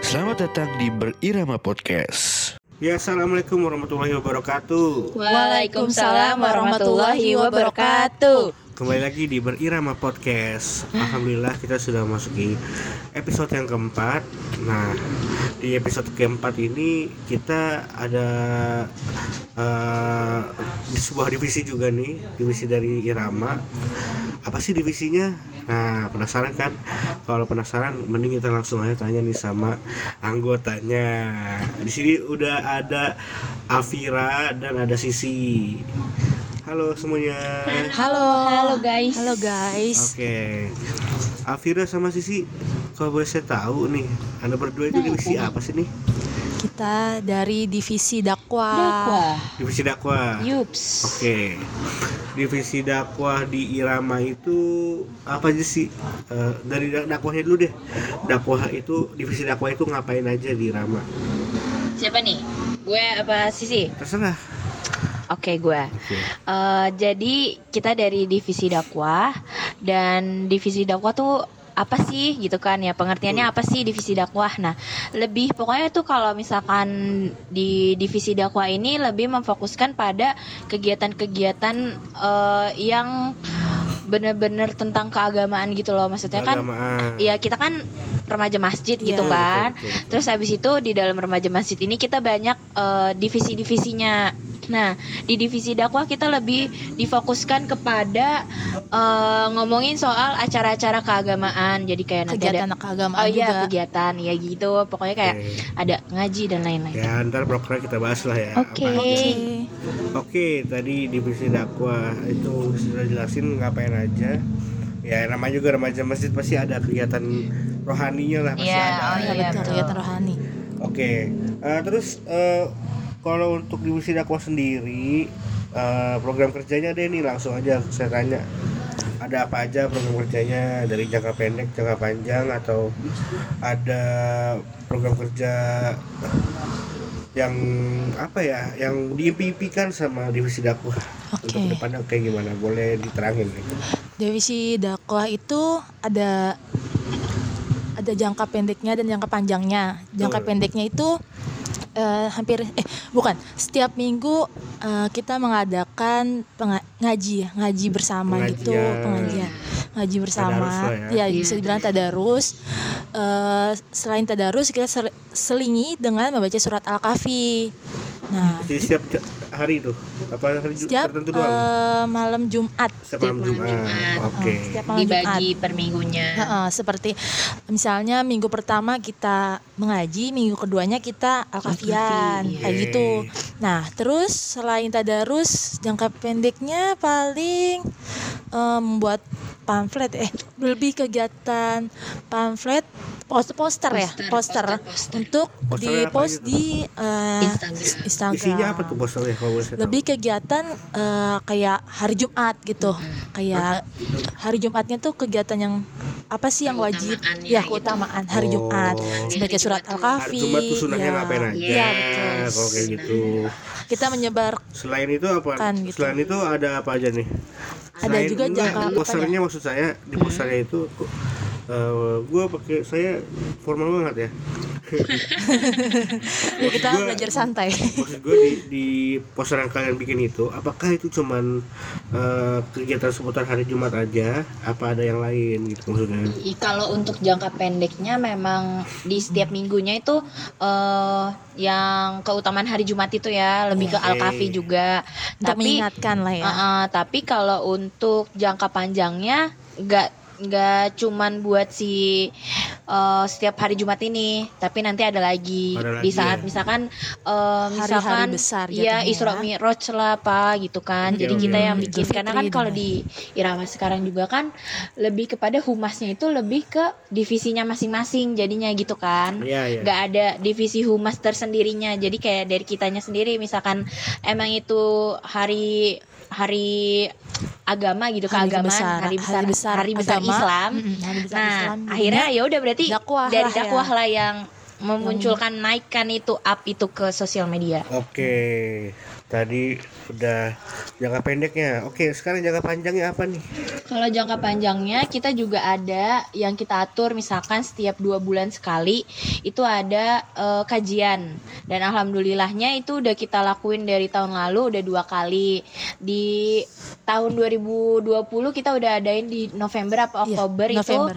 Selamat datang di Berirama Podcast. Ya, assalamualaikum warahmatullahi wabarakatuh. Waalaikumsalam warahmatullahi wabarakatuh. Kembali lagi di Berirama Podcast. Alhamdulillah kita sudah masuki episode yang keempat. Nah, di episode keempat ini kita ada di sebuah divisi juga nih, divisi dari Irama. Apa sih divisinya? Nah, penasaran kan? Kalau penasaran, mending kita langsung aja tanya nih sama anggotanya. Di sini udah ada Afira dan ada Sisi. Halo semuanya. Halo. Halo guys. Halo guys. Oke. Afira sama Sisi, kalau boleh saya tahu nih, Anda berdua itu divisi apa sih nih? Kita dari divisi dakwah. Dakwah. Divisi dakwah. Yups. Oke. Divisi dakwah di Irama itu apa aja sih? Eh, dari dak- dakwahnya dulu deh. Dakwah itu divisi dakwah itu ngapain aja di Irama? Siapa nih? Gue apa Sisi? Terserah. Oke, gue. Oke. Eh, jadi kita dari divisi dakwah dan divisi dakwah tuh apa sih gitu kan ya pengertiannya apa sih divisi dakwah nah lebih pokoknya tuh kalau misalkan di divisi dakwah ini lebih memfokuskan pada kegiatan-kegiatan eh, yang bener-bener tentang keagamaan gitu loh maksudnya kan Keagamaan. ya kita kan remaja masjid Iya. gitu kan Betul, betul, betul. Terus habis itu di dalam remaja masjid ini kita banyak eh, divisi-divisinya. Nah, di divisi dakwah kita lebih difokuskan kepada eh, ngomongin soal acara-acara keagamaan. Jadi kayak nanti Kegiatan ada keagamaan Oh iya, juga. kegiatan ya gitu. Pokoknya kayak Oke. ada ngaji dan lain-lain. Ya, ntar proker kita bahas lah ya. Oke. aja. Oke. Oke, tadi divisi dakwah itu sudah jelasin ngapain aja. Ya, namanya juga remaja masjid pasti ada kegiatan rohaninya lah pasti Iya, ada. oh Iya betul, betul. kegiatan rohani. Oke, eh, terus eh, kalau untuk divisi dakwah sendiri eh, program kerjanya deh nih langsung aja saya tanya. Ada apa aja program kerjanya dari jangka pendek, jangka panjang atau ada program kerja yang apa ya, yang diimpi-impikan sama divisi dakwah untuk Oke. ke depannya kayak gimana? Boleh diterangin nih. Divisi dakwah itu ada ada jangka pendeknya dan jangka panjangnya. Jangka Betul. pendeknya itu eh, hampir eh bukan. Setiap minggu eh, kita mengadakan ngaji ya, ngaji bersama gitu Pengajian. pengajian ngaji bersama. Tadarus ya. ya bisa dibilang tadarus. Eh, selain tadarus kita sel- selingi dengan membaca surat al-kahfi. Nah. Jadi setiap hari itu apa hari setiap tertentu doang? eh, malam Jumat Setiap malam Jumat. Jumat. Oke. Eh, setiap malam Jumat Dibagi per minggunya. Heeh, seperti misalnya minggu pertama kita mengaji, minggu keduanya kita al-kafian, kayak iya. gitu. Nah, terus selain tadarus, jangka pendeknya paling eh, membuat pamflet eh lebih kegiatan pamflet poster poster ya Poster, poster, poster, poster. untuk Posternya di apa post di eh, Instagram. Instagram. Isinya apa tuh posternya kalau boleh saya tahu? lebih kegiatan eh, kayak hari Jumat gitu kayak hari Jumatnya tuh kegiatan yang apa sih yang wajib ya gitu. keutamaan hari Oh. Jumat sebagai surat Hari Hari al-kahfi Jumat tuh sunahnya ya. ngapain aja? Iya, betul. Kalau kayak gitu. kita menyebar Selain itu apa? Kan, gitu. Selain itu ada apa aja nih? Ada Selain- juga jangka posternya maksud saya di posternya itu eh gue pakai saya formal banget ya. ya kita Gua- belajar santai Maksud gue di, di poster yang kalian bikin itu, apakah itu cuman eh, kegiatan seputar hari Jumat aja? Apa ada yang lain gitu maksudnya? Kalau untuk jangka pendeknya memang di setiap minggunya itu eh yang keutamaan hari Jumat itu ya lebih ke Oke. Al-Kafi juga. untuk Tapi mengingatkan lah ya eh, eh, tapi kalau untuk jangka panjangnya nggak nggak cuman buat si eh, setiap hari Jumat ini, tapi nanti ada lagi Ada di lagi saat ya? misalkan eh, Hari-hari misalkan besar ya Isra ya. Mi'raj lah apa gitu kan. Oke, Jadi oke, kita yang bikin karena kan kalau di Irama sekarang juga kan lebih kepada humasnya itu lebih ke divisinya masing-masing jadinya gitu kan. Iya, iya. Nggak ada divisi humas tersendirinya. Jadi kayak dari kitanya sendiri misalkan emang itu hari hari agama gitu Hari keagamaan besar, hari besar hari besar hari besar agama. Islam. Mm-mm, hari besar nah, Islam. akhirnya ya udah berarti dakwah dari lah ya. dakwah lah yang memunculkan naikkan itu up itu ke sosial media. Oke, tadi udah jangka pendeknya. Oke, sekarang jangka panjangnya apa nih? Kalau jangka panjangnya kita juga ada yang kita atur misalkan setiap dua bulan sekali itu ada eh, kajian dan alhamdulillahnya itu udah kita lakuin dari tahun lalu udah dua kali di tahun 2020 kita udah adain di November apa Iya, Oktober itu November.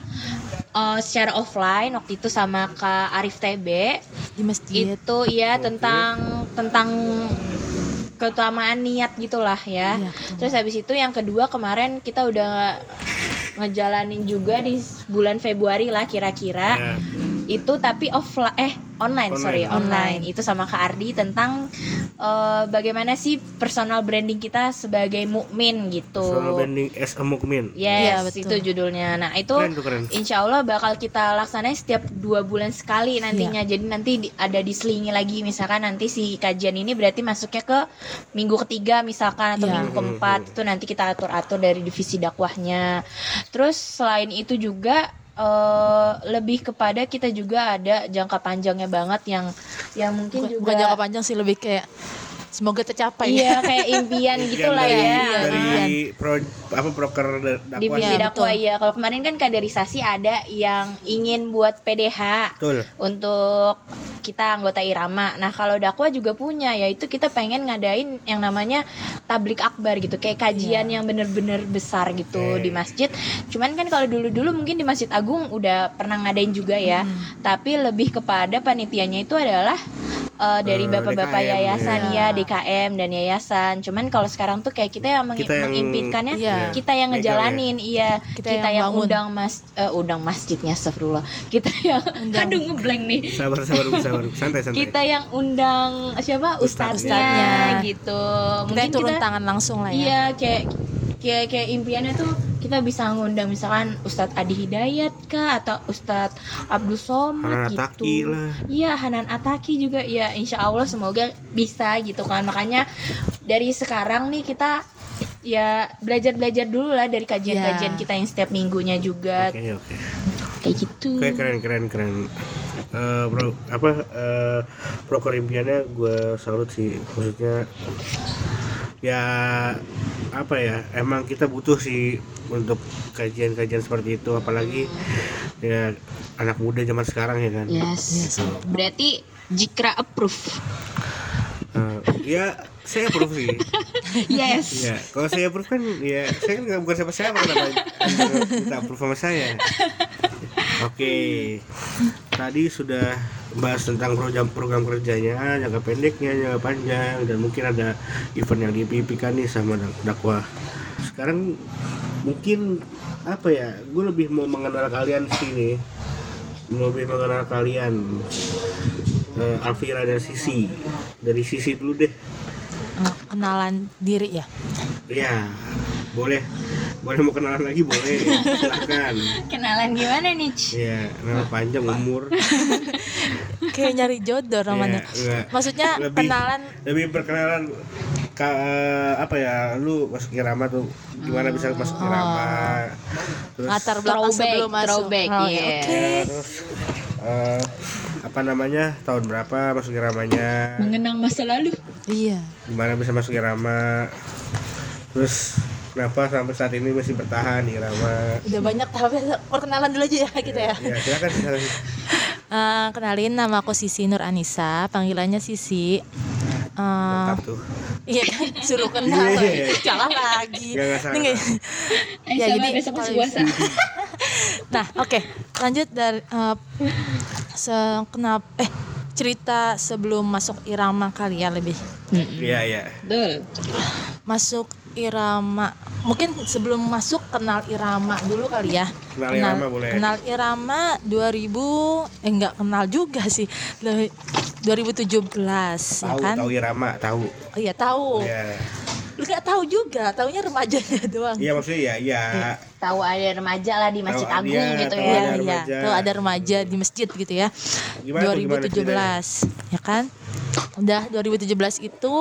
eh, secara offline waktu itu sama Kak Arif TB di masjid. itu ya tentang tentang keutamaan niat gitulah ya. Iya. Terus habis itu yang kedua kemarin kita udah ngejalanin juga di bulan Februari lah kira-kira. Ya, Itu tapi offline eh online, Online. sorry online. Online. Itu sama Kak Ardi tentang eh, bagaimana sih personal branding kita sebagai mukmin gitu. Soal branding as a mukmin. Iya, Yes, betul. itu judulnya. Nah, itu Keren keren. Insya Allah bakal kita laksanain setiap dua bulan sekali nantinya. Iya. Jadi nanti di- ada diselingi lagi misalkan nanti si kajian ini berarti masuknya ke minggu ketiga misalkan atau Iya. minggu keempat itu nanti kita atur atur dari divisi dakwahnya. Terus selain itu juga eh, lebih kepada kita juga ada jangka panjangnya banget yang yang mungkin Bukan, juga bukan jangka panjang sih lebih kayak semoga tercapai. Iya kayak impian Impian gitu lah dari, ya. Dari impian. pro, apa proker da- dakwah. Divisi Iya, dakwah ya. Kalau kemarin kan kaderisasi ada yang ingin buat PDH. Betul. untuk kita anggota irama. Nah kalau dakwah juga punya, yaitu kita pengen ngadain yang namanya tablik akbar gitu, kayak kajian yang bener-bener besar gitu Oke. di masjid. Cuman kan kalau dulu-dulu mungkin di Masjid Agung udah pernah ngadain juga ya, tapi lebih kepada panitianya itu adalah eh, dari Eh, bapak-bapak DKM, yayasan ya. ya, DKM dan yayasan. Cuman kalau sekarang tuh kayak kita yang meng- Kita yang- mengimpikannya, Iya. kita yang Megang ngejalanin, iya. Kita Kita, yang yang, bangun. undang mas, eh, undang masjidnya, astagfirullah. Kita yang, Undang. aduh ngeblank nih Sabar sabar sabar. Santai santai. kita yang undang siapa Ustadznya. ustadznya gitu Kita mungkin turun kita tangan langsung lah ya. iya kayak kayak kayak impiannya tuh kita bisa ngundang misalkan Ustadz Adi Hidayat kah atau Ustadz Abdul Somad Hanan Ataki gitu lah. iya Hanan Ataki juga ya insya Allah semoga bisa gitu kan makanya dari sekarang nih kita ya belajar belajar dulu lah dari kajian-kajian Ya. kita yang setiap minggunya juga Oke oke. kayak gitu Oke keren keren keren. Eh, bro, apa eh, proker impiannya gue salut sih maksudnya ya apa ya emang kita butuh sih untuk kajian-kajian seperti itu apalagi ya anak muda zaman sekarang ya kan. Yes. Berarti Jikra approve. Eh, ya saya approve sih. Yes. Ya kalau saya approve kan ya saya kan nggak bukan siapa-siapa kenapa minta approve sama saya. Oke. Tadi sudah bahas tentang program program kerjanya jangka pendeknya jangka panjang dan mungkin ada event yang dipimpinkan nih sama dak- dakwah sekarang mungkin apa ya gue lebih mau mengenal kalian sih nih lebih mengenal kalian Eh, Alvira dan Sisi dari Sisi dulu deh Eh, kenalan diri ya. Ya, boleh. Boleh mau kenalan lagi boleh. Silakan. Kenalan gimana nih? Ci? Ya, nama panjang umur. Kayak nyari jodoh namanya. Ya. Maksudnya Lebih- kenalan Lebih perkenalan ka, apa ya? Lu masuk irama tuh gimana bisa masuk irama? Terus latar belakang Throwback, sebelum masuk. throwback, Oh, ya, iya. Oke. terus eh, apa namanya? Tahun berapa masuk iramanya? Mengenang masa lalu. Iya. Gimana bisa masuk irama? Terus kenapa sampai saat ini masih bertahan di irama? Udah banyak tapi perkenalan dulu aja ya kita ya. Ya, silakan silakan. Eh, kenalin nama aku Sisi Nur Anissa, panggilannya Sisi. Eh, Mantap tuh. iya kan suruh kenal. Iya. Salah lagi. Nggak, nggak salah. Ini nggak- Eh, Ya, jadi besok masih kalau puasa. Nah, oke. Lanjut dari eh, se- kenapa eh cerita sebelum masuk irama kali ya lebih. Iya, iya. Betul. Masuk irama. Mungkin sebelum masuk kenal irama dulu kali ya. Kenal irama boleh. Kenal irama 2000 eh enggak kenal juga sih. Le- 2017 ya Tahu, kan? tahu irama, tahu. Oh iya tahu. Iya. Lu nggak tahu juga, taunya remajanya doang. Iya maksudnya ya, iya. Tahu ada remaja lah di Masjid Tahu, Agung iya, gitu tahu ya. Iya, ada iya. remaja. Tuh ada remaja di masjid gitu ya. Gimana tuh, gimana 2017, ya kan? Udah 2017 itu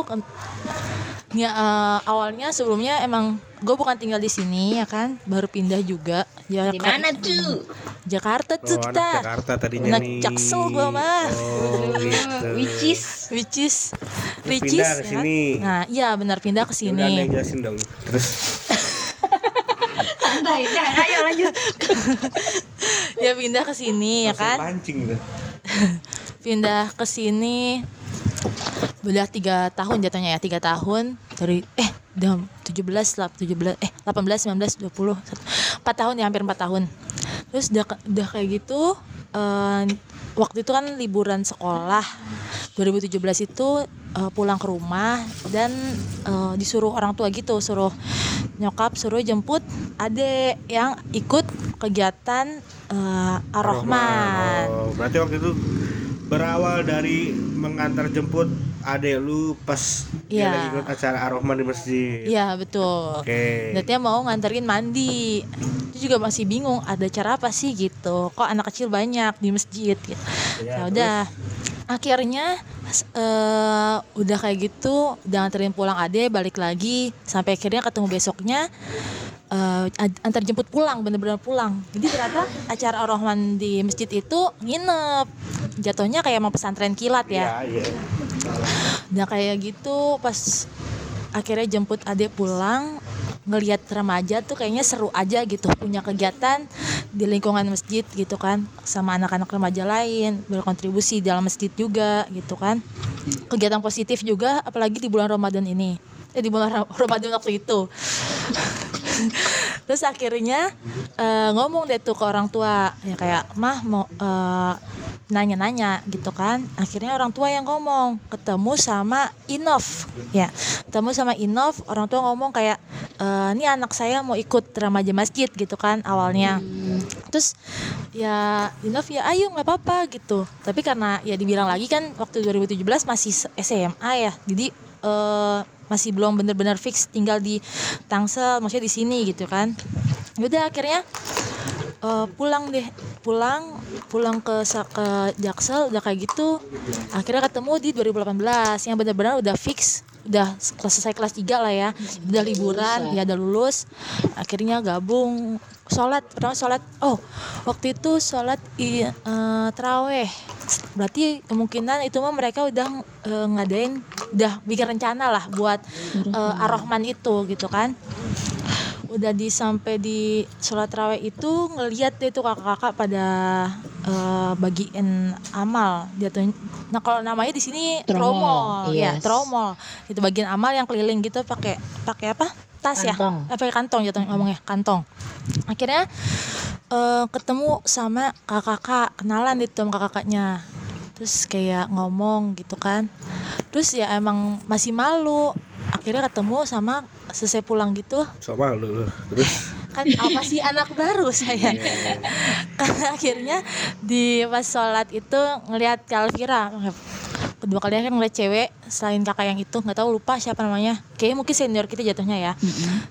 ya eh, awalnya sebelumnya emang gue bukan tinggal di sini ya kan baru pindah juga ya Di mana tuh? Jakarta tuh Oh, kita Jakarta tadinya Anak nih. Jaksel gua mah. Oh, gitu. Which is which is which pindah is, ke ya kan? nah iya benar pindah ke Ya Udah sini jelasin dong. Terus santai. Dah, ayo lanjut. ya pindah ke sini ya kan Pancing pindah ke sini udah tiga tahun jatuhnya ya tiga tahun. Dari eh udah 17 lah 17 eh 18 19 20 4 tahun ya hampir 4 tahun. Terus udah udah kayak gitu eh, waktu itu kan liburan sekolah. 2017 itu eh, pulang ke rumah dan eh, disuruh orang tua gitu suruh nyokap suruh jemput adek yang ikut kegiatan eh, Ar-Rahman Oh, berarti waktu itu berawal dari mengantar jemput adek lu pas dia Iya. lagi ikut acara Ar-Rahman di masjid. Iya betul. Oke. Dan dia mau nganterin mandi. Itu juga masih bingung ada cara apa sih gitu. Kok anak kecil banyak di masjid gitu. Ya, Ya udah. Akhirnya eh, udah kayak gitu, udah nganterin pulang ade balik lagi sampai akhirnya ketemu besoknya ad- antar jemput pulang bener-bener pulang. Jadi ternyata acara Ar-Rahman di masjid itu nginep. Jatuhnya kayak mau pesantren kilat ya. Iya. Udah kayak gitu pas akhirnya jemput adek pulang ngelihat remaja tuh kayaknya seru aja gitu punya kegiatan di lingkungan masjid gitu kan sama anak-anak remaja lain berkontribusi dalam masjid juga gitu kan kegiatan positif juga apalagi di bulan Ramadan ini eh di bulan Ra- Ramadan waktu itu terus akhirnya eh, ngomong deh tuh ke orang tua. Ya kayak mah mau eh, nanya-nanya gitu kan. Akhirnya orang tua yang ngomong ketemu sama Inov ya ketemu sama Inov orang tua ngomong kayak "Eh, ini anak saya mau ikut remaja masjid gitu kan awalnya. Terus ya Inov ya ayo nggak apa-apa gitu. Tapi karena ya dibilang lagi kan waktu 2017 masih SMA ya. Jadi eh, masih belum bener-bener fix tinggal di Tangsel maksudnya di sini gitu kan. Udah akhirnya eh, pulang deh. Pulang pulang ke ke Jaksel udah kayak gitu. Akhirnya ketemu di 2018 yang benar-benar udah fix udah selesai kelas 3 lah ya. Udah liburan ya? udah lulus. Akhirnya gabung sholat pertama sholat. Oh waktu itu sholat i, eh, teraweh berarti kemungkinan itu mah mereka udah eh, ngadain udah bikin rencana lah buat eh, ar-Rahman itu gitu kan. Udah di sampai di sholat raweh itu ngeliat deh tuh kakak-kakak pada eh, bagiin amal. Jatuh nah kalau namanya di sini Tromol, tromol. Ya yes. tromol. Itu bagian amal yang keliling gitu pakai pakai apa? Tas Kantong. ya eh, pakai kantong jatuh ngomongnya kantong. Akhirnya eh, ketemu sama kakak-kakak kenalan itu sama kakak-kakaknya. Terus kayak ngomong gitu kan. Terus ya emang masih malu. Akhirnya ketemu sama selesai pulang gitu. So malu. Lu. Terus kan apa sih anak baru saya? Karena akhirnya di pas sholat itu ngelihat Kalvira kedua kalinya kan ngeliat cewek selain kakak yang itu nggak tahu lupa siapa namanya. Kayaknya mungkin senior kita jatuhnya ya.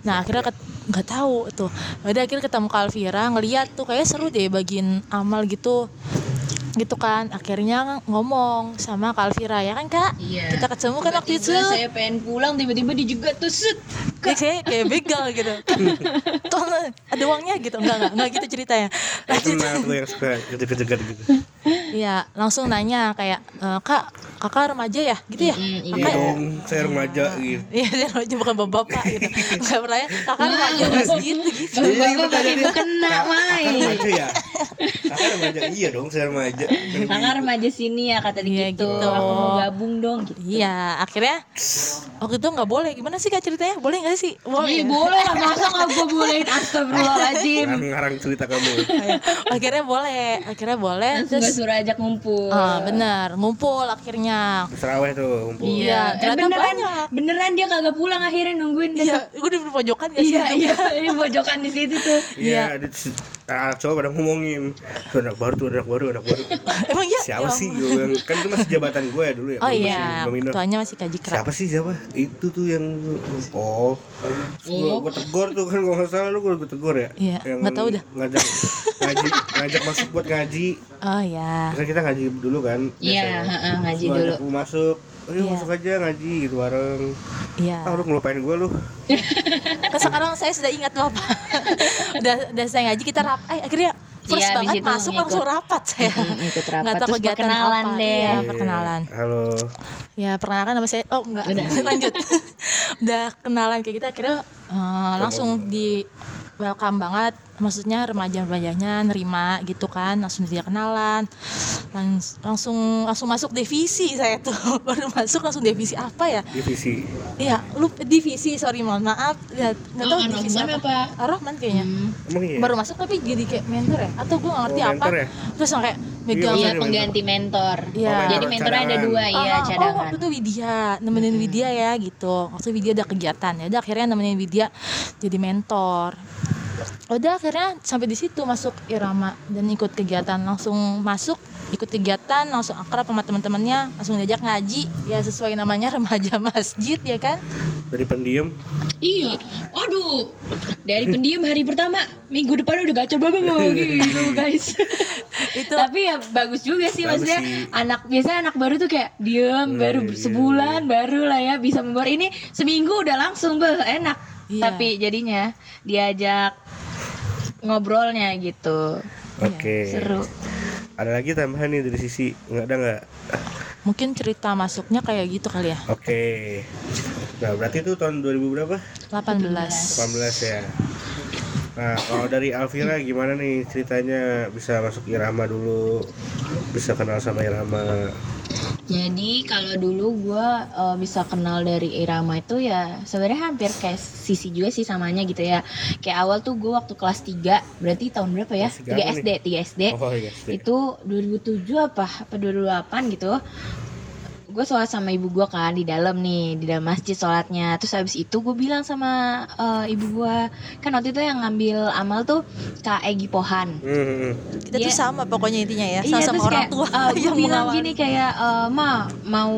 Nah akhirnya nggak tahu tuh. Udah akhirnya ketemu Kalvira ngeliat tuh kayak seru deh bagiin amal gitu gitu kan akhirnya ngomong sama Kalvira ya kan kak Iya. kita ketemu kan waktu itu saya pengen pulang tiba-tiba dijegat tuh set. kayak saya kayak begal gitu tolong ada uangnya gitu enggak enggak enggak gitu ceritanya lanjut kenal tuh yang suka kejegat-kejegat gitu. iya langsung nanya kayak "E, kak kakak remaja ya gitu ya Mm, Iya dong, saya remaja gitu. iya dia remaja bukan bapak gitu nggak pernah ya kakak remaja gitu Bapak pakai mukena Kakak main. remaja ya? Kakak remaja iya dong, saya remaja. Kakak remaja sini ya kata dia Iya, gitu. gitu. Aku mau gabung dong gitu. iya akhirnya waktu itu nggak boleh. Gimana sih kak ceritanya? Boleh nggak sih? Boleh. Ih, ya? boleh lah. Masa nggak gue bolehin astagfirullahaladzim. Ngarang-ngarang cerita kamu. akhirnya boleh. Akhirnya boleh. Terus suruh ajak ngumpul. Ah benar ngumpul akhirnya. Seraweh tuh, ngumpul. Iya, Eh, ternyata beneran, banyak. beneran dia kagak pulang akhirnya nungguin iya gue di pojokan gak sih? Iya, iya, ini pojokan di situ tuh. Iya, ada anak cowok pada ngomongin. Anak baru tuh anak baru anak baru emang iya siapa Ya sih ampun. gue bilang kan itu masih jabatan gue ya dulu ya oh iya ketuanya masih kaji kerak siapa sih siapa itu tuh yang oh gue gue tegur tuh kan gue nggak salah lu gue tegur ya Iya, yang nggak tahu dah. ngajak ngaji ngajak masuk buat ngaji oh ya Biasanya kita ngaji dulu kan Iya, ngaji dulu. lu masuk ayo Iya. masuk aja ngaji gitu bareng Iya. Ah lu ngelupain gue lu. Kan sekarang saya sudah ingat bapak. udah udah saya ngaji kita rap. Eh akhirnya first Iya, abis banget itu masuk ngikut. langsung rapat saya. Mm, ikut rapat. Nggak tahu Terus kegiatan perkenalan apa. deh. Iya, perkenalan. Halo. Ya perkenalan nama saya. Oh enggak. Lanjut. udah kenalan kayak kita akhirnya eh, langsung di welcome banget maksudnya remaja-remajanya nerima gitu kan langsung dia kenalan Langs- langsung langsung masuk divisi saya tuh baru masuk langsung divisi apa ya Divisi. Iya, lu divisi, sorry mohon maaf. Ya, nggak tahu Oh, divisi Ar-Rahman apa. Ar-Rahman kayaknya. Emang iya? Baru masuk tapi jadi kayak mentor ya? Atau gue nggak ngerti Oh, apa. mentor ya? Terus kayak megang. Iya Iya, pengganti mentor. Iya. Oh, Jadi mentornya ada cadangan. dua, Ah, iya Oh, cadangan. waktu itu Widya, nemenin Widya ya gitu. Waktu Widya ada kegiatan ya, udah akhirnya nemenin Widya jadi mentor. Udah akhirnya sampai di situ masuk irama dan ikut kegiatan langsung masuk ikut kegiatan langsung akrab sama teman-temannya langsung diajak ngaji ya sesuai namanya remaja masjid ya kan Dari pendiam. Iya, aduh. Dari pendiam hari pertama, minggu depan udah gacor banget gitu guys. itu Tapi ya bagus juga sih Bagus maksudnya sih. anak biasanya anak baru tuh kayak diem baru iya, sebulan baru lah ya bisa membawa ini seminggu udah langsung be enak. Iya. Tapi jadinya diajak ngobrolnya gitu. Oke. Seru. Ada lagi tambahan nih dari sisi nggak ada nggak? mungkin cerita masuknya kayak gitu kali ya Oke. Nah berarti itu tahun 2000 berapa? 18 18 ya. Nah kalau dari Alvira gimana nih ceritanya bisa masuk Irama dulu, bisa kenal sama Irama. Jadi kalau dulu gue bisa kenal dari irama itu ya sebenarnya hampir kayak sisi juga sih samanya gitu ya. Kayak awal tuh gue waktu kelas 3 berarti tahun berapa ya? Kelas tiga 3 apa SD, 3 SD. Oh iya. SD. Itu 2007 apa apa 2008 gitu. Gue sholat sama ibu gue kan di dalam nih di dalam masjid sholatnya. Terus habis itu gue bilang sama eh, ibu gue kan waktu itu yang ngambil amal tuh Kak Egi Pohan. Hmm, hmm, hmm. kita tuh Iya. sama pokoknya intinya ya Iya, sama-sama terus orang kayak, tua eh, gue yang bilang mengawal gini kayak eh, ma mau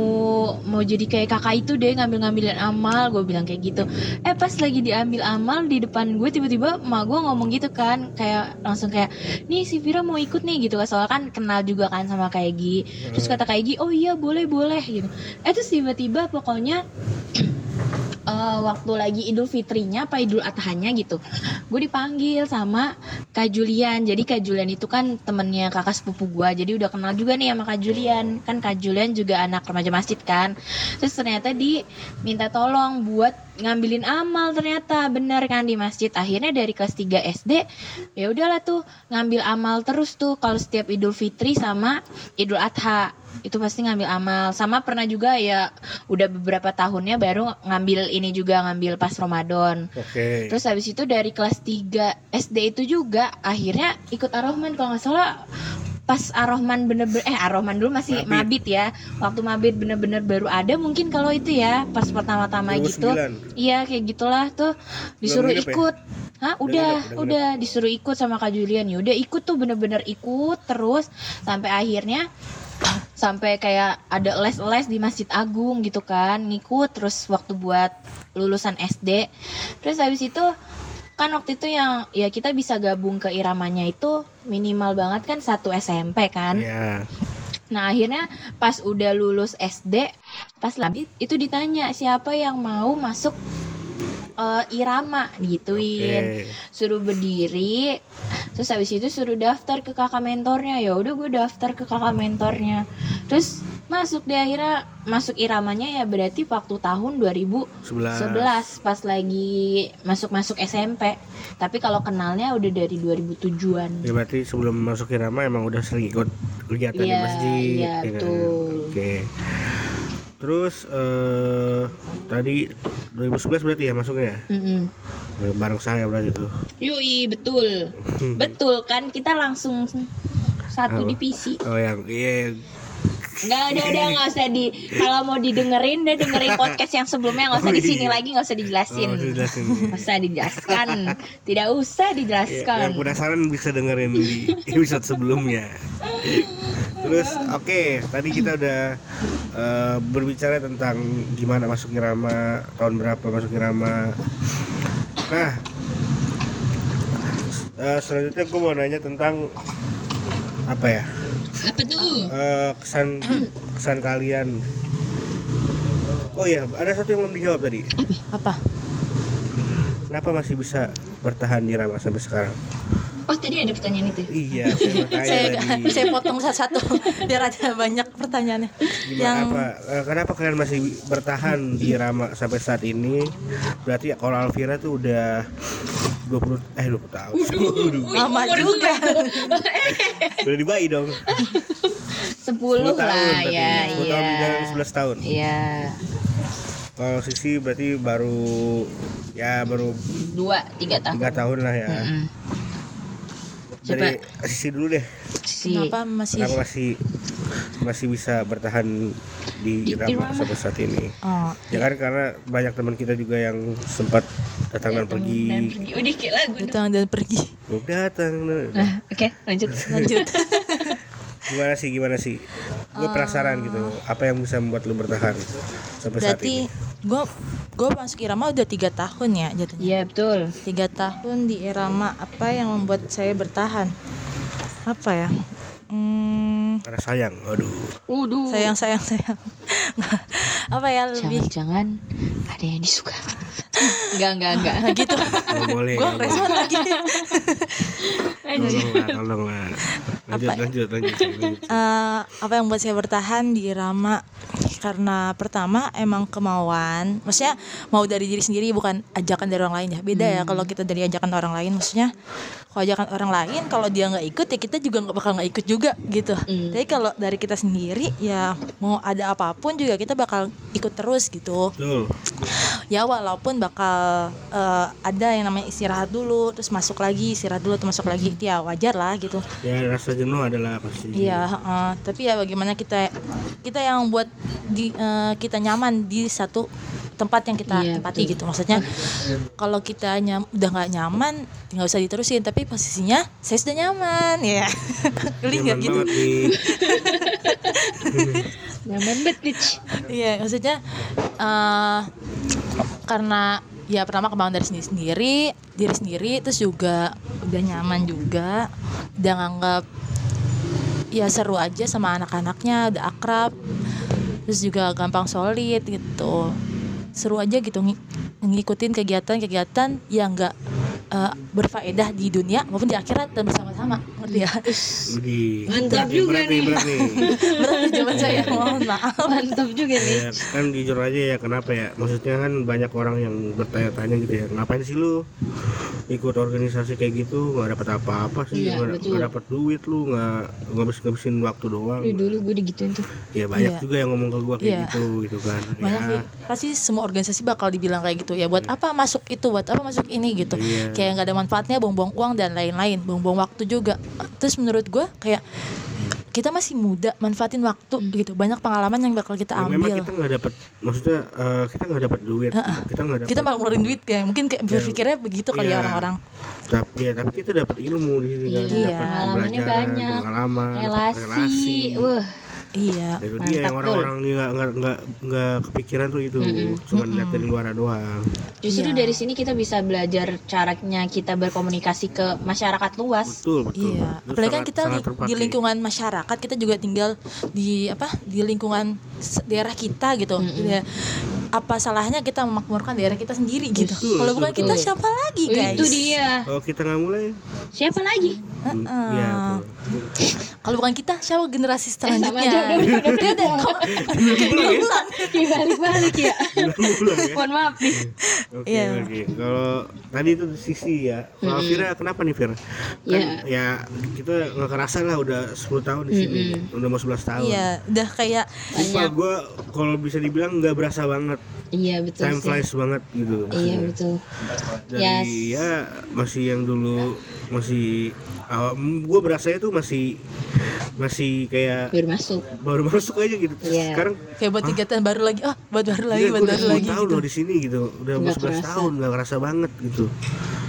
mau jadi kayak kakak itu deh ngambil ngambilin amal gue bilang kayak gitu eh pas lagi diambil amal di depan gue tiba-tiba ma gue ngomong gitu kan kayak langsung kayak nih si Vira mau ikut nih gitu kan soalnya kan kenal juga kan sama Kak Egi terus kata Kak Egi oh iya boleh boleh gitu. Eh terus tiba-tiba pokoknya eh, waktu lagi Idul Fitrinya apa Idul Adhanya gitu gue dipanggil sama Kak Julian. Jadi Kak Julian itu kan temennya kakak sepupu gue jadi udah kenal juga nih sama Kak Julian. Kan Kak Julian juga anak remaja masjid kan. Terus ternyata di minta tolong buat ngambilin amal ternyata bener kan di masjid. Akhirnya dari kelas 3 SD ya udahlah tuh ngambil amal terus tuh kalau setiap Idul Fitri sama Idul Adha itu pasti ngambil amal sama pernah juga ya udah beberapa tahunnya baru ngambil ini juga ngambil pas Ramadan Oke. Terus habis itu dari kelas 3 SD itu juga akhirnya ikut Ar-Rahman kalau nggak salah pas Ar-Rahman bener-bener eh Ar-Rahman dulu masih Mabit. mabit. ya. Waktu mabit bener-bener baru ada mungkin kalau itu ya pas pertama-tama gitu. 2009. Iya kayak gitulah tuh disuruh nginep ya? ikut. Hah, Udah udah, udah udah, disuruh ikut sama Kak Julian. Ya udah ikut tuh bener-bener ikut terus sampai akhirnya sampai kayak ada les-les di Masjid Agung gitu kan ngikut terus waktu buat lulusan SD terus habis itu kan waktu itu yang ya kita bisa gabung ke iramanya itu minimal banget kan satu SMP kan Iya. nah akhirnya pas udah lulus SD pas lagi itu ditanya siapa yang mau masuk eh, irama gituin Oke. suruh berdiri terus habis itu suruh daftar ke kakak mentornya ya udah gue daftar ke kakak mentornya terus masuk deh akhirnya masuk iramanya ya berarti waktu tahun 2011 11. pas lagi masuk masuk SMP tapi kalau kenalnya udah dari 2007an Ya berarti sebelum masuk Irama emang udah sering ikut kegiatan di Iya, masjid. iya, ya kan? betul. Oke. Terus eh tadi 2011 berarti ya masuknya? Mm-mm. Eh, Bareng saya berarti tuh. Yoi betul betul kan kita langsung satu Apa? divisi Oh yang iya Nggak udah udah nggak usah di kalau mau didengerin deh dengerin podcast yang sebelumnya nggak usah Oh, di sini iya. lagi nggak usah dijelasin. Oh. Nggak usah dijelaskan. Tidak usah Ya, dijelaskan. yang penasaran bisa dengerin di episode sebelumnya. Terus oke, tadi kita udah eh, berbicara tentang gimana masuk irama, tahun berapa masuk irama. Nah, eh, selanjutnya gue mau nanya tentang apa ya? Apa tuh? Eh, kesan kesan kalian Oh iya, ada satu yang belum dijawab tadi. Apa? Kenapa masih bisa bertahan di Rama sampai sekarang? Oh tadi ada pertanyaan itu. Iya, saya tadi. saya potong satu-satu biar ada banyak pertanyaannya. Gimana yang apa? eh, Kenapa kalian masih bertahan di Rama sampai saat ini? Berarti kalau Alvira tuh udah 20 eh 20 tahun. lama juga. udah dibayi dong. 10 10 tahun lah berarti. ya. 10 tahun Iya. dan 11 tahun. Iya. Kalau Sisi berarti baru ya baru Dua, tiga tahun. tiga tahun lah ya. Mm-mm. Dari Sisi dulu deh. Si Kenapa masih Kenapa masih masih bisa bertahan di Di Rama Irama. sampai saat ini? Oh, Ya kan karena banyak teman kita juga yang sempat datang dan dan pergi. pergi. Udah kayak lagu. dong. datang dan pergi. Datang. Nah, oke, lanjut. Lanjut. Gimana sih gimana sih? Gue penasaran gitu. Apa yang bisa membuat lu bertahan sampai saat Berarti ini? Gue gue masuk Irama udah tiga tahun ya jatuhnya. Iya, betul. Tiga tahun di Irama apa yang membuat saya bertahan? Apa ya? Hmm, Karena sayang. Aduh. Waduh. sayang sayang sayang. apa ya lebih Jangan-jangan ada yang disuka. enggak, enggak, enggak. gitu. Nggak boleh. gue nggak boleh. respon lagi. Lah, tolong lah. Lanjut, Apa? lanjut, lanjut, lanjut. Eh, apa yang membuat saya bertahan di Irama karena pertama emang kemauan maksudnya mau dari diri sendiri bukan ajakan dari orang lain ya beda ya kalau kita dari ajakan orang lain maksudnya kalau ajakan orang lain kalau dia nggak ikut ya kita juga nggak bakal nggak ikut juga gitu Hmm. tapi kalau dari kita sendiri ya mau ada apa pun juga kita bakal ikut terus gitu Betul. ya walaupun bakal eh, ada yang namanya istirahat dulu terus masuk lagi istirahat dulu terus masuk lagi ya wajar lah gitu Ya rasa jenuh adalah pasti. Iya, heeh. tapi ya bagaimana kita kita yang buat di eh, kita nyaman di satu tempat yang kita Iya, tempati betul. gitu. Maksudnya kalau kita nyam, udah nggak nyaman, nggak usah diterusin. Tapi posisinya saya sudah nyaman, ya. Geli nggak Nyaman gitu? Nyaman banget, bitch. Iya, maksudnya eh karena ya pertama kemauan dari sendiri sendiri, diri sendiri, terus juga udah nyaman juga, udah nganggap ya seru aja sama anak-anaknya, udah akrab, terus juga gampang solid gitu, seru aja gitu ng- ngikutin kegiatan-kegiatan yang enggak berfaedah di dunia maupun di akhirat dan bersama-sama ngerti ya. Mantap juga nih, nih. berat nih. berat nih jawaban saya mohon maaf Mantap juga nih. Ya, kan jujur aja ya kenapa ya maksudnya kan banyak orang yang bertanya-tanya gitu ya ngapain sih lu ikut organisasi kayak gitu nggak dapat apa-apa sih Iya, nggak dapat duit lu nggak ngabis ngabisin waktu doang Dulu dulu gue digituin tuh. ya banyak Iya. juga yang ngomong ke gua kayak Iya. gitu gitu kan banyak ya pasti semua organisasi bakal dibilang kayak gitu ya buat apa masuk itu buat apa masuk ini gitu Iya. kayak nggak ada manfaatnya buang-buang uang dan lain-lain buang-buang waktu juga terus menurut gue kayak kita masih muda manfaatin waktu gitu. Banyak pengalaman yang bakal kita Ya, memang ambil. kita nggak dapat maksudnya eh, kita nggak dapat duit. Kita nggak dapat kita bakal ngeluarin duit kayak mungkin kayak berpikirnya begitu kali ya Iya. orang-orang. Tapi ya tapi kita dapat ilmu di sini kan. Iya, dapat pengalamannya banyak. pengalaman Relasi. Wah, iya itu dia yang orang-orang ini nggak nggak nggak nggak kepikiran tuh itu cuma lihat dari luar doang. Justru dari sini kita bisa belajar caranya kita berkomunikasi ke masyarakat luas. betul betul. Iya, apalagi kan kita sangat li- terpakai. di lingkungan masyarakat kita juga tinggal di apa di lingkungan daerah kita gitu. Ya, apa salahnya kita memakmurkan daerah kita sendiri gitu? Kalau betul, bukan kita betul. siapa lagi guys? Itu dia. kalau kita nggak mulai Siapa lagi? hmm, Heeh. iya. Kalau bukan kita siapa generasi Eh, sama selanjutnya? aja, udah, udah, udah, Beda kok. Ulang. Kayak balik-balik ya. Ya. Mohon maaf nih. Oke Iya. oke. Kalau tadi itu sisi ya. Kalau Vira kenapa nih Vira? Kan ya kita nggak kerasa lah udah 10 tahun di sini. Udah mau 11 tahun. Iya, udah kayak gue kalau bisa dibilang nggak berasa banget. Iya betul Time sih. flies banget gitu. Iya betul. Dari Yes. ya masih yang dulu masih gue berasa itu masih masih kayak Baru masuk. baru masuk aja gitu. Terus Iya. Sekarang kayak buat kegiatan baru lagi. Ah, buat baru lagi, Iya, buat baru udah lagi 10 tahun gitu. loh di sini gitu. Udah mau Nggak 11 kerasa. tahun nggak kerasa banget gitu.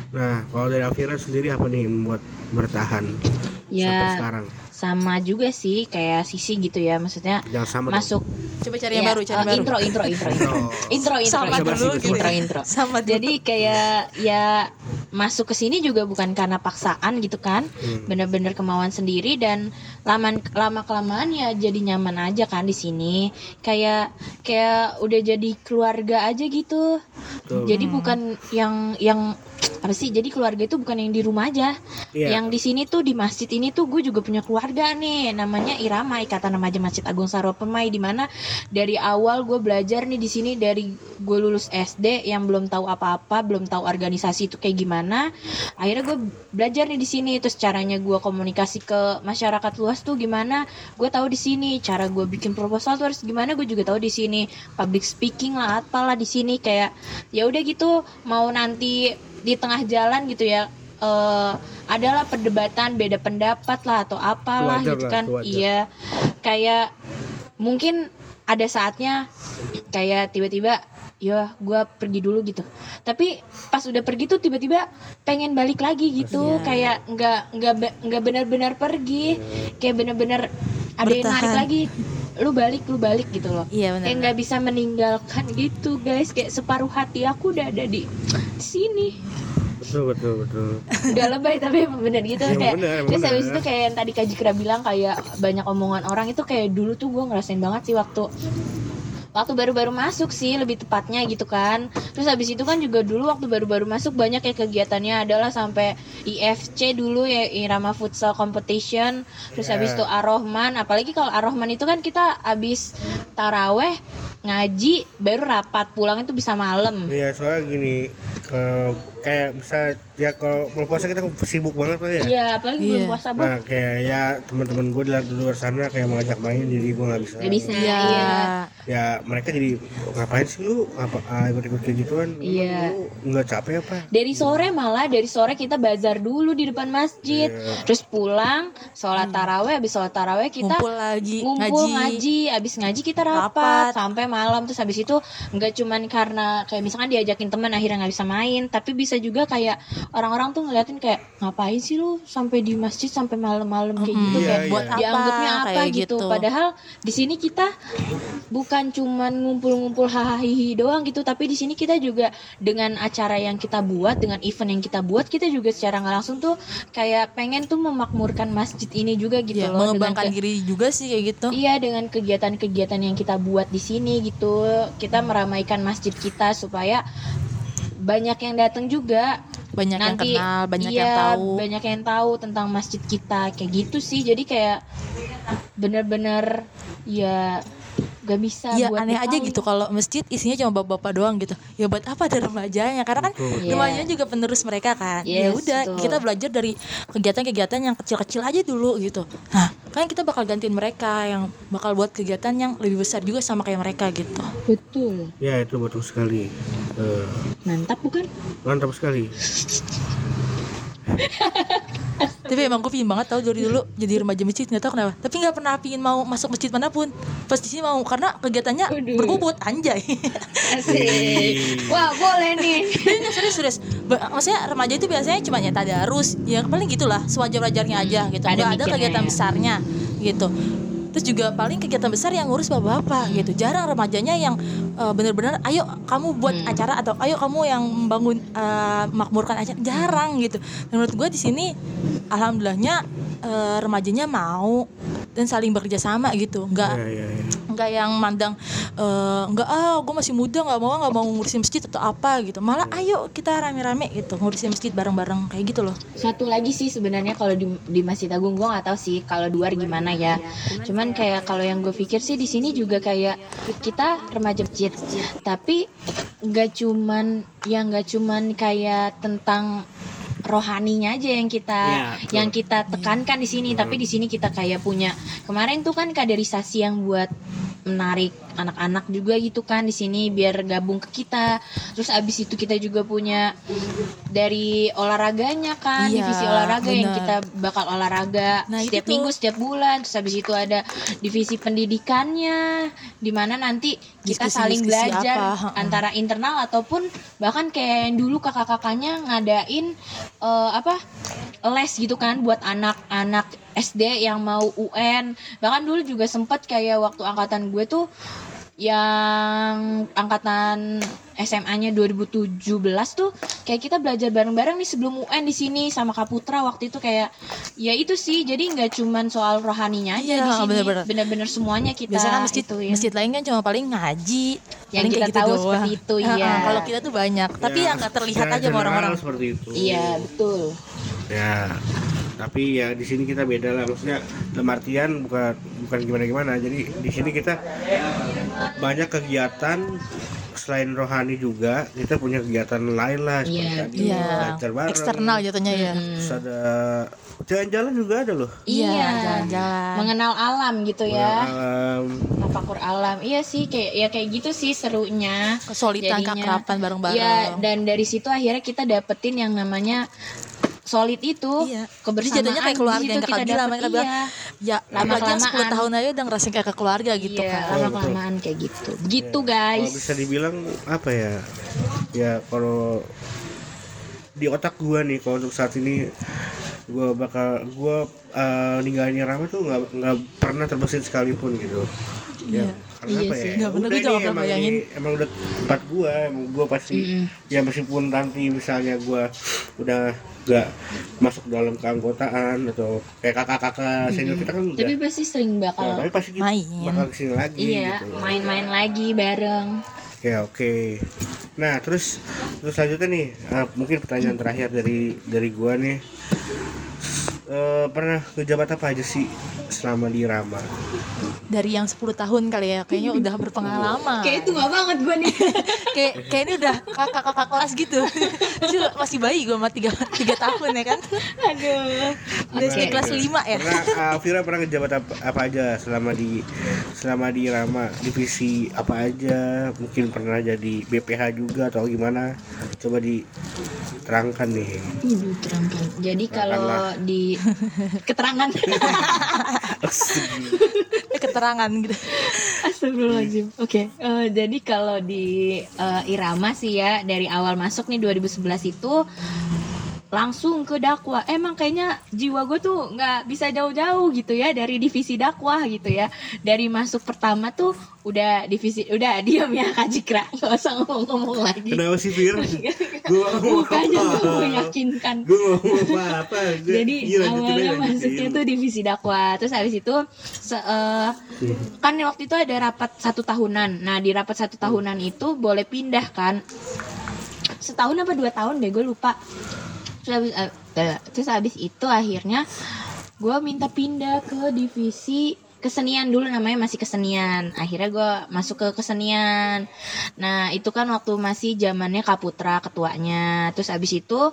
Nah, kalau dari Alvira sendiri apa nih yang membuat bertahan sampai Ya sekarang? Sama juga sih kayak sisi gitu ya maksudnya sama dong. masuk Coba cari yang ya, baru, cari yang baru. intro intro intro intro Oh. intro intro Sama intro dulu gitu. intro intro Sama dulu. jadi kayak ya masuk ke sini juga bukan karena paksaan gitu kan Hmm. bener-bener kemauan sendiri dan lama lama kelamaan ya jadi nyaman aja kan di sini. Kayak kayak udah jadi keluarga aja gitu. Betul. jadi bukan yang yang apa sih jadi keluarga itu bukan yang di rumah aja. Iya. yang di sini tuh di masjid ini tuh gue juga punya keluarga nih. Namanya Irama Ikatan Remaja Masjid Agung Sarwa Permai di mana dari awal gue belajar nih di sini dari gue lulus SD yang belum tahu apa-apa belum tahu organisasi itu kayak gimana akhirnya gue belajar nih di sini. Terus caranya gue komunikasi ke masyarakat luas tuh gimana gue tahu di sini cara gue bikin proposal tuh harus gimana gue juga tahu di sini public speaking lah apalah di sini kayak ya udah gitu mau nanti di tengah jalan gitu ya eh adalah perdebatan beda pendapat lah atau apalah Wajar gitu lah, kan wajar. iya kayak mungkin ada saatnya kayak tiba-tiba ya gue pergi dulu gitu. Tapi pas udah pergi tuh tiba-tiba pengen balik lagi gitu. Iya. kayak nggak nggak nggak benar-benar pergi. Kayak benar-benar ada yang narik lagi. Lu balik lu balik gitu loh. Iya benar. kayak nggak bisa meninggalkan gitu guys. Kayak separuh hati aku udah ada di sini. Betul betul betul. Udah lebay tapi emang bener gitu. Emang kayak bener, terus bener. habis itu kayak yang tadi Kak Jikra bilang kayak banyak omongan orang itu kayak dulu tuh gue ngerasain banget sih waktu waktu baru-baru masuk sih lebih tepatnya gitu kan. Terus habis itu kan juga dulu waktu baru-baru masuk banyak ya kegiatannya adalah sampai IFC dulu ya Irama Futsal Competition. Terus Ya. habis itu Ar-Rahman apalagi kalau Ar-Rahman itu kan kita habis taraweh ngaji baru rapat pulang itu bisa malam. Iya soalnya gini ke- kayak bisa ya kalau bulan puasa kita sibuk banget lah ya Iya, apalagi belum Iya. puasa, Bu. nah kayak ya teman-teman gue di luar- di luar sana kayak mau ngajak main jadi gue nggak bisa Gak bisa. Iya. Iya. ya mereka jadi ngapain sih lu ngapa ah, ikut-ikut kayak gituan Lu- Iya. lu nggak capek apa Dari sore malah dari sore kita bazar dulu di depan masjid. Iya. Terus pulang, sholat taraweh, habis sholat taraweh kita ngumpul lagi ngumpul ngaji. ngaji. habis ngaji kita rapat, Rapat. sampai malam terus habis itu nggak cuman karena kayak misalkan diajakin teman akhirnya nggak bisa main, tapi bisa juga kayak orang-orang tuh ngeliatin kayak ngapain sih lu sampai di masjid sampai malam-malam kayak gitu Iya, kayak iya. buat apa dianggapnya apa kayak gitu. Padahal di sini kita bukan cuman ngumpul-ngumpul hahaha doang gitu, tapi di sini kita juga dengan acara yang kita buat, dengan event yang kita buat, kita juga secara nggak langsung tuh kayak pengen tuh memakmurkan masjid ini juga gitu Iya, loh. dengan mengembangkan diri juga sih kayak gitu Iya dengan kegiatan-kegiatan yang kita buat di sini gitu kita meramaikan masjid kita supaya banyak yang datang juga banyak yang nanti kenal banyak iya, yang tahu banyak yang tahu tentang masjid kita kayak gitu sih jadi kayak bener-bener ya gak bisa Iya buat aneh aja gitu kalau masjid isinya cuma bapak-bapak doang gitu. Ya buat apa ada remajanya? Karena kan. Iya. remajanya juga penerus mereka kan. ya Yes, udah betul. kita belajar dari kegiatan-kegiatan yang kecil-kecil aja dulu gitu. Nah kan kita bakal gantiin mereka yang bakal buat kegiatan yang lebih besar juga sama kayak mereka gitu. betul ya itu betul sekali Eh, mantap bukan mantap sekali Tapi emang gue pingin banget tau dari dulu jadi remaja masjid nggak tahu kenapa. Tapi nggak pernah pingin mau masuk masjid mana pun. Pas di sini mau karena kegiatannya Waduh. berbobot anjay. asik wah boleh nih Ini nggak serius serius. Ba- Maksudnya remaja itu biasanya cuma ya tadarus, ya paling gitulah sewajar-wajarnya aja gitu. ada Nggak ada kegiatan ya. besarnya gitu. Terus juga paling kegiatan besar yang ngurus bapak-bapak gitu. Jarang remajanya yang eh, bener-bener ayo kamu buat Hmm. acara atau ayo kamu yang membangun eh, makmurkan acara. Jarang gitu. Dan menurut gue di sini alhamdulillahnya eh, remajanya mau dan saling bekerja sama gitu. Nggak ya, ya, ya. Nggak yang mandang eh, nggak ah gue masih muda nggak mau nggak mau ngurusin masjid atau apa gitu. Malah ayo kita rame-rame gitu ngurusin masjid bareng-bareng kayak gitu loh. Satu lagi sih sebenarnya kalau di, di Masjid Agung gue nggak tahu sih kalau di luar gimana ya. Cuman kayak kalau yang gue pikir sih di sini juga kayak kita remaja masjid. Tapi nggak cuman yang nggak cuman kayak tentang rohaninya aja yang kita Iya, betul. yang kita tekankan di sini. Tapi di sini kita kayak punya kemarin tuh kan kaderisasi yang buat menarik anak-anak juga gitu kan di sini biar gabung ke kita terus abis itu kita juga punya dari olahraganya kan Iya, divisi olahraga yang benar. kita bakal olahraga Nah, itu setiap tuh. minggu setiap bulan terus habis itu ada divisi pendidikannya di mana nanti kita Diskusi-diskusi saling belajar apa, antara internal ataupun bahkan kayak yang dulu kakak-kakaknya ngadain eh, apa les gitu kan buat anak-anak SD yang mau UN bahkan dulu juga sempet kayak waktu angkatan gue tuh yang angkatan SMA-nya 2017 tuh kayak kita belajar bareng-bareng nih sebelum UN di sini sama Kaputra waktu itu kayak ya itu sih jadi nggak cuman soal rohaninya aja Iya, di sini bener-bener. semuanya kita Biasanya kan masjid ituin. masjid lain kan cuma paling ngaji, Yang paling kita kayak gitu tahu doang. seperti itu, Heeh, iya. Kalau kita tuh banyak, tapi Ya, yang nggak terlihat secara aja sama orang-orang. seperti itu iya betul ya tapi ya di sini kita beda lah. Maksudnya dalam artian bukan bukan gimana gimana jadi di sini kita banyak kegiatan selain rohani juga kita punya kegiatan lain lah seperti Iya, tadi Iya, belajar bareng. Eksternal jatuhnya ya. terus ada jalan-jalan juga ada loh. Iya jalan-jalan. mengenal alam gitu ya. Alam, tafakur alam. Iya sih kayak ya kayak gitu sih serunya. Kesulitan keakraban bareng-bareng. Iya, dan dari situ akhirnya kita dapetin yang namanya solid itu Iya. kebersamaan Jadi jatuhnya kayak keluarga di situ yang kakak kita bilang, dapet, mereka bilang, iya. Ya, apalagi yang 10 Lama-kelamaan. tahun aja udah ngerasain kayak keluarga gitu iya, kan. lama kelamaan kayak gitu gitu guys kalau bisa dibilang apa ya ya kalau di otak gua nih kalau untuk saat ini gua bakal gua eh, ninggalin Rama tuh nggak nggak pernah terbesit sekalipun gitu ya Iya. karena Iya apa sih. ya Nggak pernah, udah juga pernah emang bayangin. ini- emang udah tempat gua emang gua pasti Mm-mm. ya meskipun nanti misalnya gua udah nggak masuk dalam keanggotaan atau kayak kakak-kakak senior kita kan udah tapi pasti sering Nah, bakal tapi pasti Main. bakal ke sini lagi iya gitu. main-main lagi bareng Oke oke. Nah terus terus selanjutnya nih eh, mungkin pertanyaan terakhir dari dari gua nih. Eh, pernah ngejabat apa aja sih selama di Rama? Dari yang 10 tahun kali ya, kayaknya udah berpengalaman. kayak itu gak banget gue nih kayak kayak ini udah kakak-kakak kelas gitu. Itu masih bayi gue sama 3, 3 tahun ya kan. aduh Udah kayak kelas 5 ya. Pernah eh, Vira pernah ngejabat apa, apa aja selama di selama di Rama divisi apa aja? Mungkin pernah jadi BPH juga atau gimana? Coba diterangkan nih. Terangkan. Jadi kalau di keterangan keterangan gitu. Astagfirullahaladzim. Oke, eh, jadi kalau di eh, Irama sih ya dari awal masuk nih 2011 itu langsung ke dakwah. Emang kayaknya jiwa gue tuh nggak bisa jauh-jauh gitu ya dari divisi dakwah gitu ya. Dari masuk pertama tuh udah divisi udah diam ya Kak Jikra nggak usah ngomong-ngomong lagi. Kenapa sih ngomong Mukanya tuh apa? meyakinkan. Ngomong apa? apa? Jadi Iya, awalnya masuknya tuh divisi dakwah, terus habis itu se- eh, kan waktu itu ada rapat satu tahunan. Nah di rapat satu tahunan itu boleh pindah kan? Setahun apa dua tahun deh gue lupa. Terus habis, eh, eh, terus habis itu akhirnya gue minta pindah ke divisi kesenian dulu namanya masih kesenian. Akhirnya gue masuk ke kesenian. Nah itu kan waktu masih zamannya Kaputra ketuanya. Terus abis itu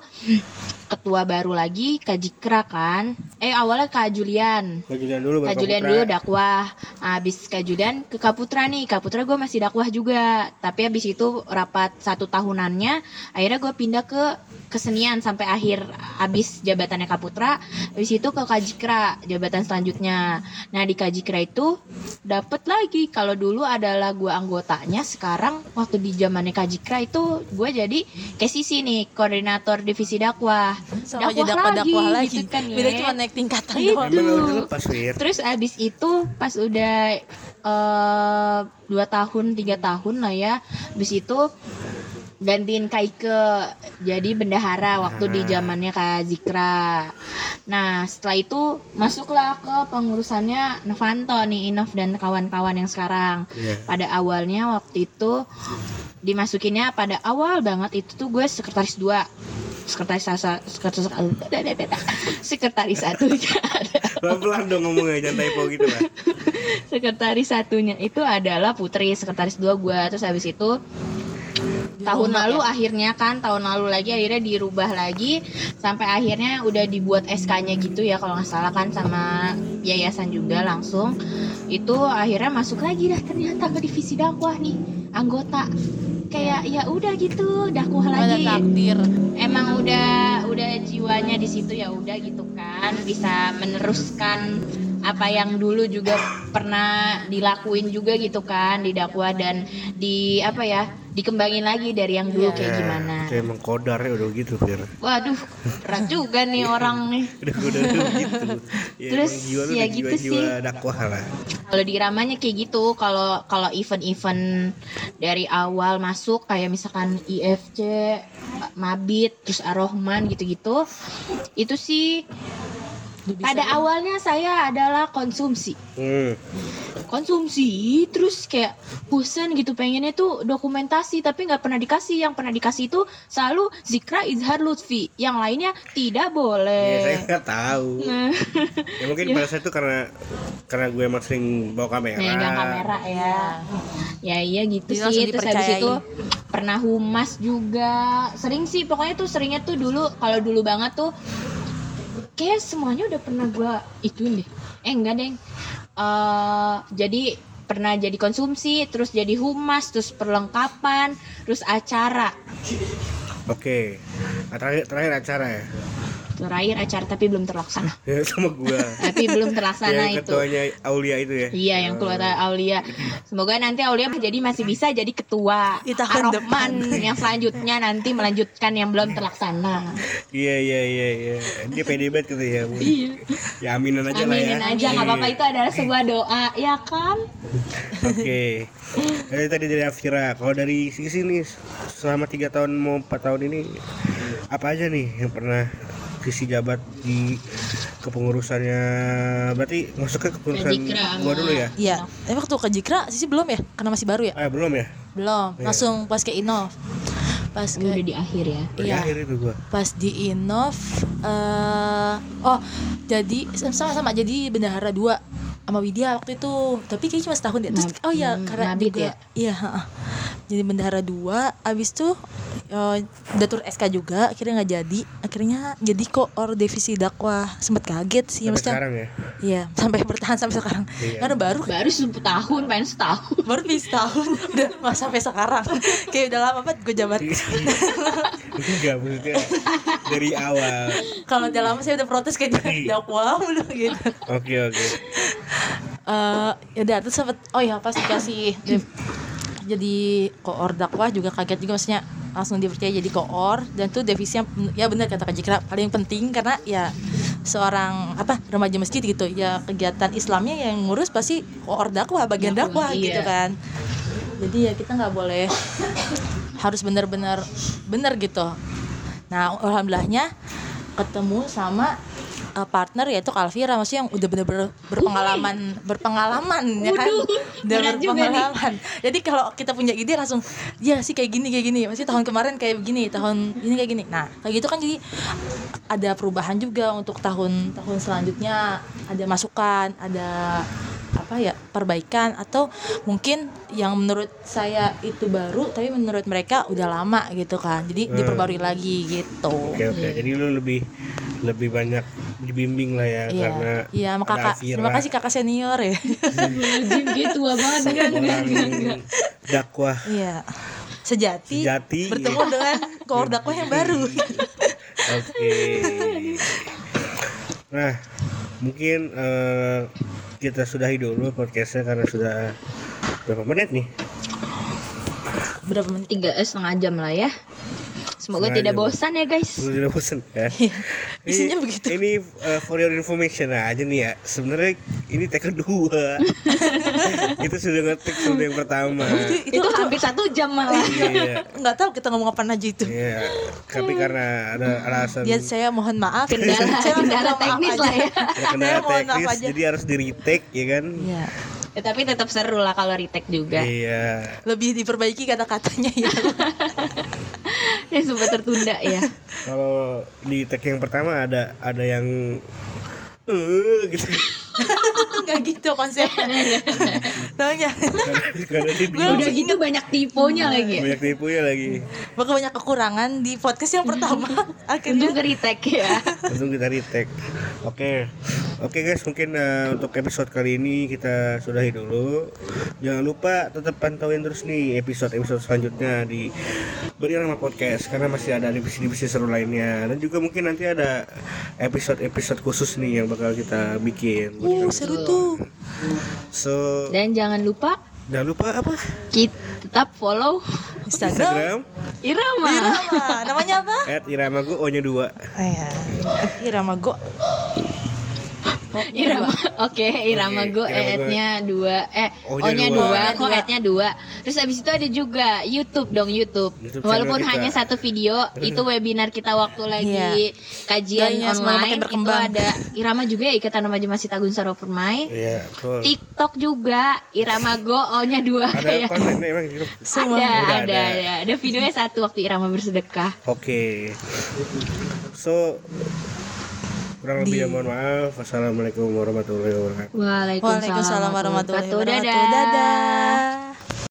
ketua baru lagi Kak Jikra kan? Eh awalnya Kak Julian. Kak Julian dulu Kak Julian Kaputra. dulu dakwah. Habis Kak Julian ke Kaputra nih. Kaputra gue masih dakwah juga. Tapi habis itu rapat satu tahunannya Akhirnya gue pindah ke kesenian Sampai akhir habis jabatannya Kaputra Habis itu ke Kajikra Jabatan selanjutnya. Nah di Kajikra itu dapet lagi. Kalau dulu adalah gue anggotanya Sekarang waktu di zamannya Kajikra itu Gue jadi sisi nih Koordinator divisi dakwah Sama aja Dakwah dakwah-dakwah lagi. gitu kan ya. Beda cuma naik tingkatan Itu. doang. Terus abis itu pas udah eh, dua tahun tiga tahun lah ya, abis itu gantiin Kaike jadi bendahara waktu di zamannya Kak Zikra. Nah setelah itu masuklah ke pengurusannya Novanto nih Inov dan kawan-kawan yang sekarang. Iya. Pada awalnya waktu itu dimasukinnya pada awal banget itu tuh gue sekretaris dua sekretaris sasa sekretaris sekretaris satunya ada. Pelan-pelan dong ngomongnya jangan typo gitu lah. sekretaris satunya itu adalah Putri sekretaris dua gue terus habis itu tahun lalu ya? akhirnya kan tahun lalu lagi akhirnya dirubah lagi. Sampai akhirnya udah dibuat SK-nya gitu ya kalau nggak salah kan sama yayasan juga langsung. Itu akhirnya masuk lagi dah ternyata ke divisi dakwah nih anggota kayak ya udah gitu dakwah Ada lagi takdir. emang udah udah jiwanya di situ ya udah gitu kan bisa meneruskan apa yang dulu juga pernah dilakuin juga gitu kan di dakwah dan di apa ya dikembangin lagi dari yang dulu Iya. kayak Ya, gimana. Itu emang kodarnya udah gitu, Fir. Waduh, berat juga nih orang nih. Udah gitu. Ya, Terus, jiwa ya gitu jiwa-jiwa sih. dakwah lah. Kalau di iramanya kayak gitu, kalau kalau event-event dari awal masuk kayak misalkan IFC, Mabit, terus Ar-Rahman gitu-gitu, itu sih pada seru. awalnya saya adalah konsumsi. Hmm. Konsumsi terus kayak bosan gitu pengennya tuh dokumentasi tapi nggak pernah dikasih. Yang pernah dikasih itu selalu Zikra Izhar Lutfi. Yang lainnya tidak Iya, saya boleh. nggak tahu. Nah, Ya mungkin pada saat itu karena karena gue emang sering bawa kamera. megang kamera ya. Ya iya gitu Jadi sih. Terus habis itu pernah humas juga. Sering sih pokoknya tuh seringnya tuh dulu kalau dulu banget tuh kayak semuanya udah pernah gua ituin deh. Eh enggak deng. Eh jadi pernah jadi konsumsi, terus jadi humas, terus perlengkapan, terus acara. Oke. Nah, terakhir terakhir acara ya. Terakhir acara tapi belum terlaksana. Ya sama gua. Tapi belum terlaksana yang itu. ketuanya Aulia itu ya. Iya yang keluar Aulia. Semoga nanti Aulia jadi masih bisa jadi ketua. Ar-Rahman yang selanjutnya nanti melanjutkan yang belum terlaksana. Iya iya iya iya. Dia pede banget gitu ya. Bu. Iya. Ya aminin aja lah ya. Aminin aja nggak apa-apa itu adalah sebuah doa ya kan. Oke. Dari tadi dari Afira. Kalau dari sisi nih selama tiga tahun mau empat tahun ini apa aja nih yang pernah sisi jabat di kepengurusannya berarti masuk ke kepengurusan Kajikra gua sama- dulu ya Iya, tapi waktu ke Jikra sih belum ya? Karena masih baru ya? eh belum ya Belum, Iya. langsung pas ke Inov. Pas Ini udah ke di akhir ya. Iya. akhir itu gua pas di Inov eh oh, jadi sama-sama jadi bendahara dua sama Widya waktu itu. Tapi kayaknya cuma setahun deh. Terus oh ya, hmm, karena Mabit juga ya? iya, heeh. Jadi bendahara dua, abis itu eh, udah tur SK juga, akhirnya nggak jadi. Akhirnya jadi koor divisi dakwah. Sempet kaget sih sampai maksudnya. sekarang ya Iya, sampai bertahan sampai sekarang. Iya. Karena baru Baru 10 tahun, pengen setahun. baru di setahun udah nggak sampai sekarang kayak udah lama banget gue jabat enggak maksudnya dari awal kalau udah lama saya udah protes kayak Iya. dakwah mulu gitu oke oke eh ya udah terus sempet oh ya pas dikasih di- jadi koor dakwah juga kaget juga maksudnya langsung dipercaya jadi koor. Dan tuh devisinya ya benar kata Kak Jikra paling penting karena ya seorang apa remaja masjid gitu ya kegiatan Islamnya yang ngurus pasti koor dakwah bagian Dakwah, dakwah, iya. gitu kan. Jadi ya kita nggak boleh harus benar-benar benar gitu. Nah alhamdulillahnya ketemu sama uh, partner yaitu Kalvira. Maksudnya yang udah bener-bener berpengalaman berpengalaman ya kan? Udah berpengalaman. Jadi kalau kita punya ide langsung ya sih kayak gini kayak gini. Maksudnya tahun kemarin kayak begini tahun ini kayak gini. Nah kayak gitu kan jadi ada perubahan juga untuk tahun-tahun selanjutnya. Ada masukan ada apa ya perbaikan atau mungkin yang menurut saya itu baru tapi menurut mereka udah lama gitu kan. Jadi Hmm. diperbarui lagi gitu. Oke oke. Jadi lu lebih lebih banyak dibimbing lah ya Iya, karena iya, sama kakak. Terima kasih kakak senior ya. Tua banget dakwah Iya. Sejati, Sejati. bertemu dengan koor dakwah yang baru. Oke. Nah, mungkin eh, kita sudahi dulu podcastnya karena sudah berapa menit nih? Berapa menit? Tiga eh, setengah jam lah ya. Semoga tidak bosan ya guys. Sudah bosan ya. Isinya begitu. Ini eh, for your information aja nih ya. Sebenarnya ini take kedua. itu sudah ngetik sudah yang pertama. Itu, Itu hampir satu jam malah. Iya. nggak tahu kita ngomong apa aja itu. Iya. Tapi karena ada alasan Dia saya mohon maaf. Kendala Saya kendala teknis lah ya. Saya kendala teknis jadi harus di retake ya kan? Iya. Ya, tapi tetap seru lah kalau retake juga. Iya. Lebih diperbaiki kata-katanya ya. Ya sempat tertunda ya. Kalau di tag yang pertama ada ada yang eh gitu. Enggak gitu konsepnya. Karena dia Udah gitu banyak tiponya lagi ya. banyak tipunya lagi. bakal banyak kekurangan di podcast yang pertama. Akhirnya Untuk retake ya. Langsung kita retake. Oke. Oke guys, mungkin eh, untuk episode kali ini kita sudahi dulu. Jangan lupa tetap pantauin terus nih episode-episode selanjutnya di Berirama Podcast karena masih ada divisi-divisi seru lainnya dan juga mungkin nanti ada episode-episode khusus nih yang bakal kita bikin. uh, seru tuh. So, Dan jangan lupa Jangan lupa apa? Kita tetap follow Instagram. Instagram Irama. Irama. Namanya apa? at Iramago O nya dua. Oh, ya. Irama Go. Irama. Oke, Irama Oke, Go Irama Go. E-nya dua, eh O-nya O-nya dua. kok dua. E-nya dua. Terus abis itu ada juga YouTube dong YouTube. YouTube Walaupun hanya satu video, itu webinar kita waktu lagi Iya. kajian Doainnya semoga makin online. Itu berkembang. ada Irama juga ya Ikatan Remaja Masjid Agung Saro Permai. Iya, betul. TikTok juga Irama Go O-nya dua Ada kayak. kontennya emang gitu. Semua. Ada, Udah ada, ada. ada, ada videonya satu waktu Irama bersedekah. Oke. So kurang lebih ya mohon maaf. Wassalamualaikum warahmatullahi wabarakatuh. Waalaikumsalam Waalaikumsalam warahmatullahi wabarakatuh. Dadah. Dadah.